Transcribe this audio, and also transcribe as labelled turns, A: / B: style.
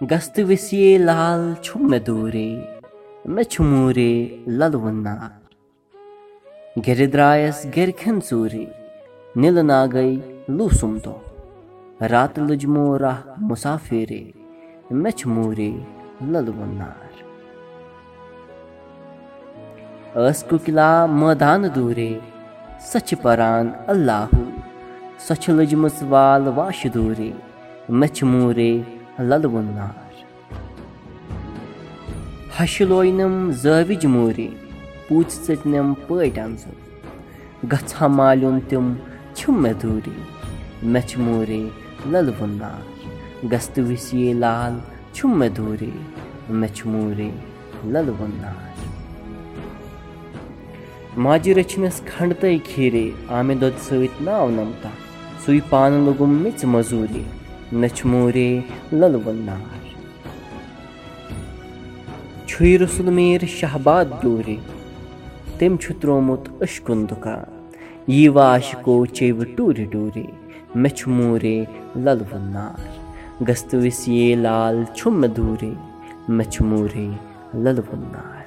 A: گژھتہٕ وِسیے لال چھُم مےٚ دوٗرے مےٚ چھُ موٗرے للوُن نار گرِ درٛایس گرِ کھٮ۪ن ژوٗرِ نِلہٕ ناگے لوٗسُم دۄہ راتہٕ لٔج موراہ مُسافِرے مےٚ چھُ موٗرے للوُن نار ٲس کُکلا مٲدانہٕ دوٗرے سۄ چھِ پران اللہُ سۄ چھِ لٔجمٕژ وال واشہِ دوٗرے مےٚ چھُ موٗرے ہشہِ لوینم زٲوِج موٗرے پوٗژِ ژٔٹنم پٲٹۍ انزٕ گژھٕ ہا مالیُن تِم چھِم مےٚ دوٗرے مےٚ چھُ موٗرے للوُن نار گژھتہٕ وِسیے لال چھُم مےٚ دوٗرے مےٚ چھُ موٗرے ماجہِ رٔچھنَس کھنڈتَے کھیٖرے آو مےٚ دۄدٕ سۭتۍ ناو نمتا۔ سُے پانہٕ لوٚگُم میٚژِ موزوٗرے مےٚ چھُ موٗرے للوُن نار چھُے رسُل میٖر شہباد ڈوٗرے تٔمۍ چھُ تروومُت أشکُن دُکان یی واشکو چیٚوٕ ٹوٗرِ ٹوٗرے مےٚ چھُ موٗرے للوُن نار گژھتہٕ وِسیے لال چھُم مےٚ دوٗرے مےٚ چھُ موٗرے للوُن نار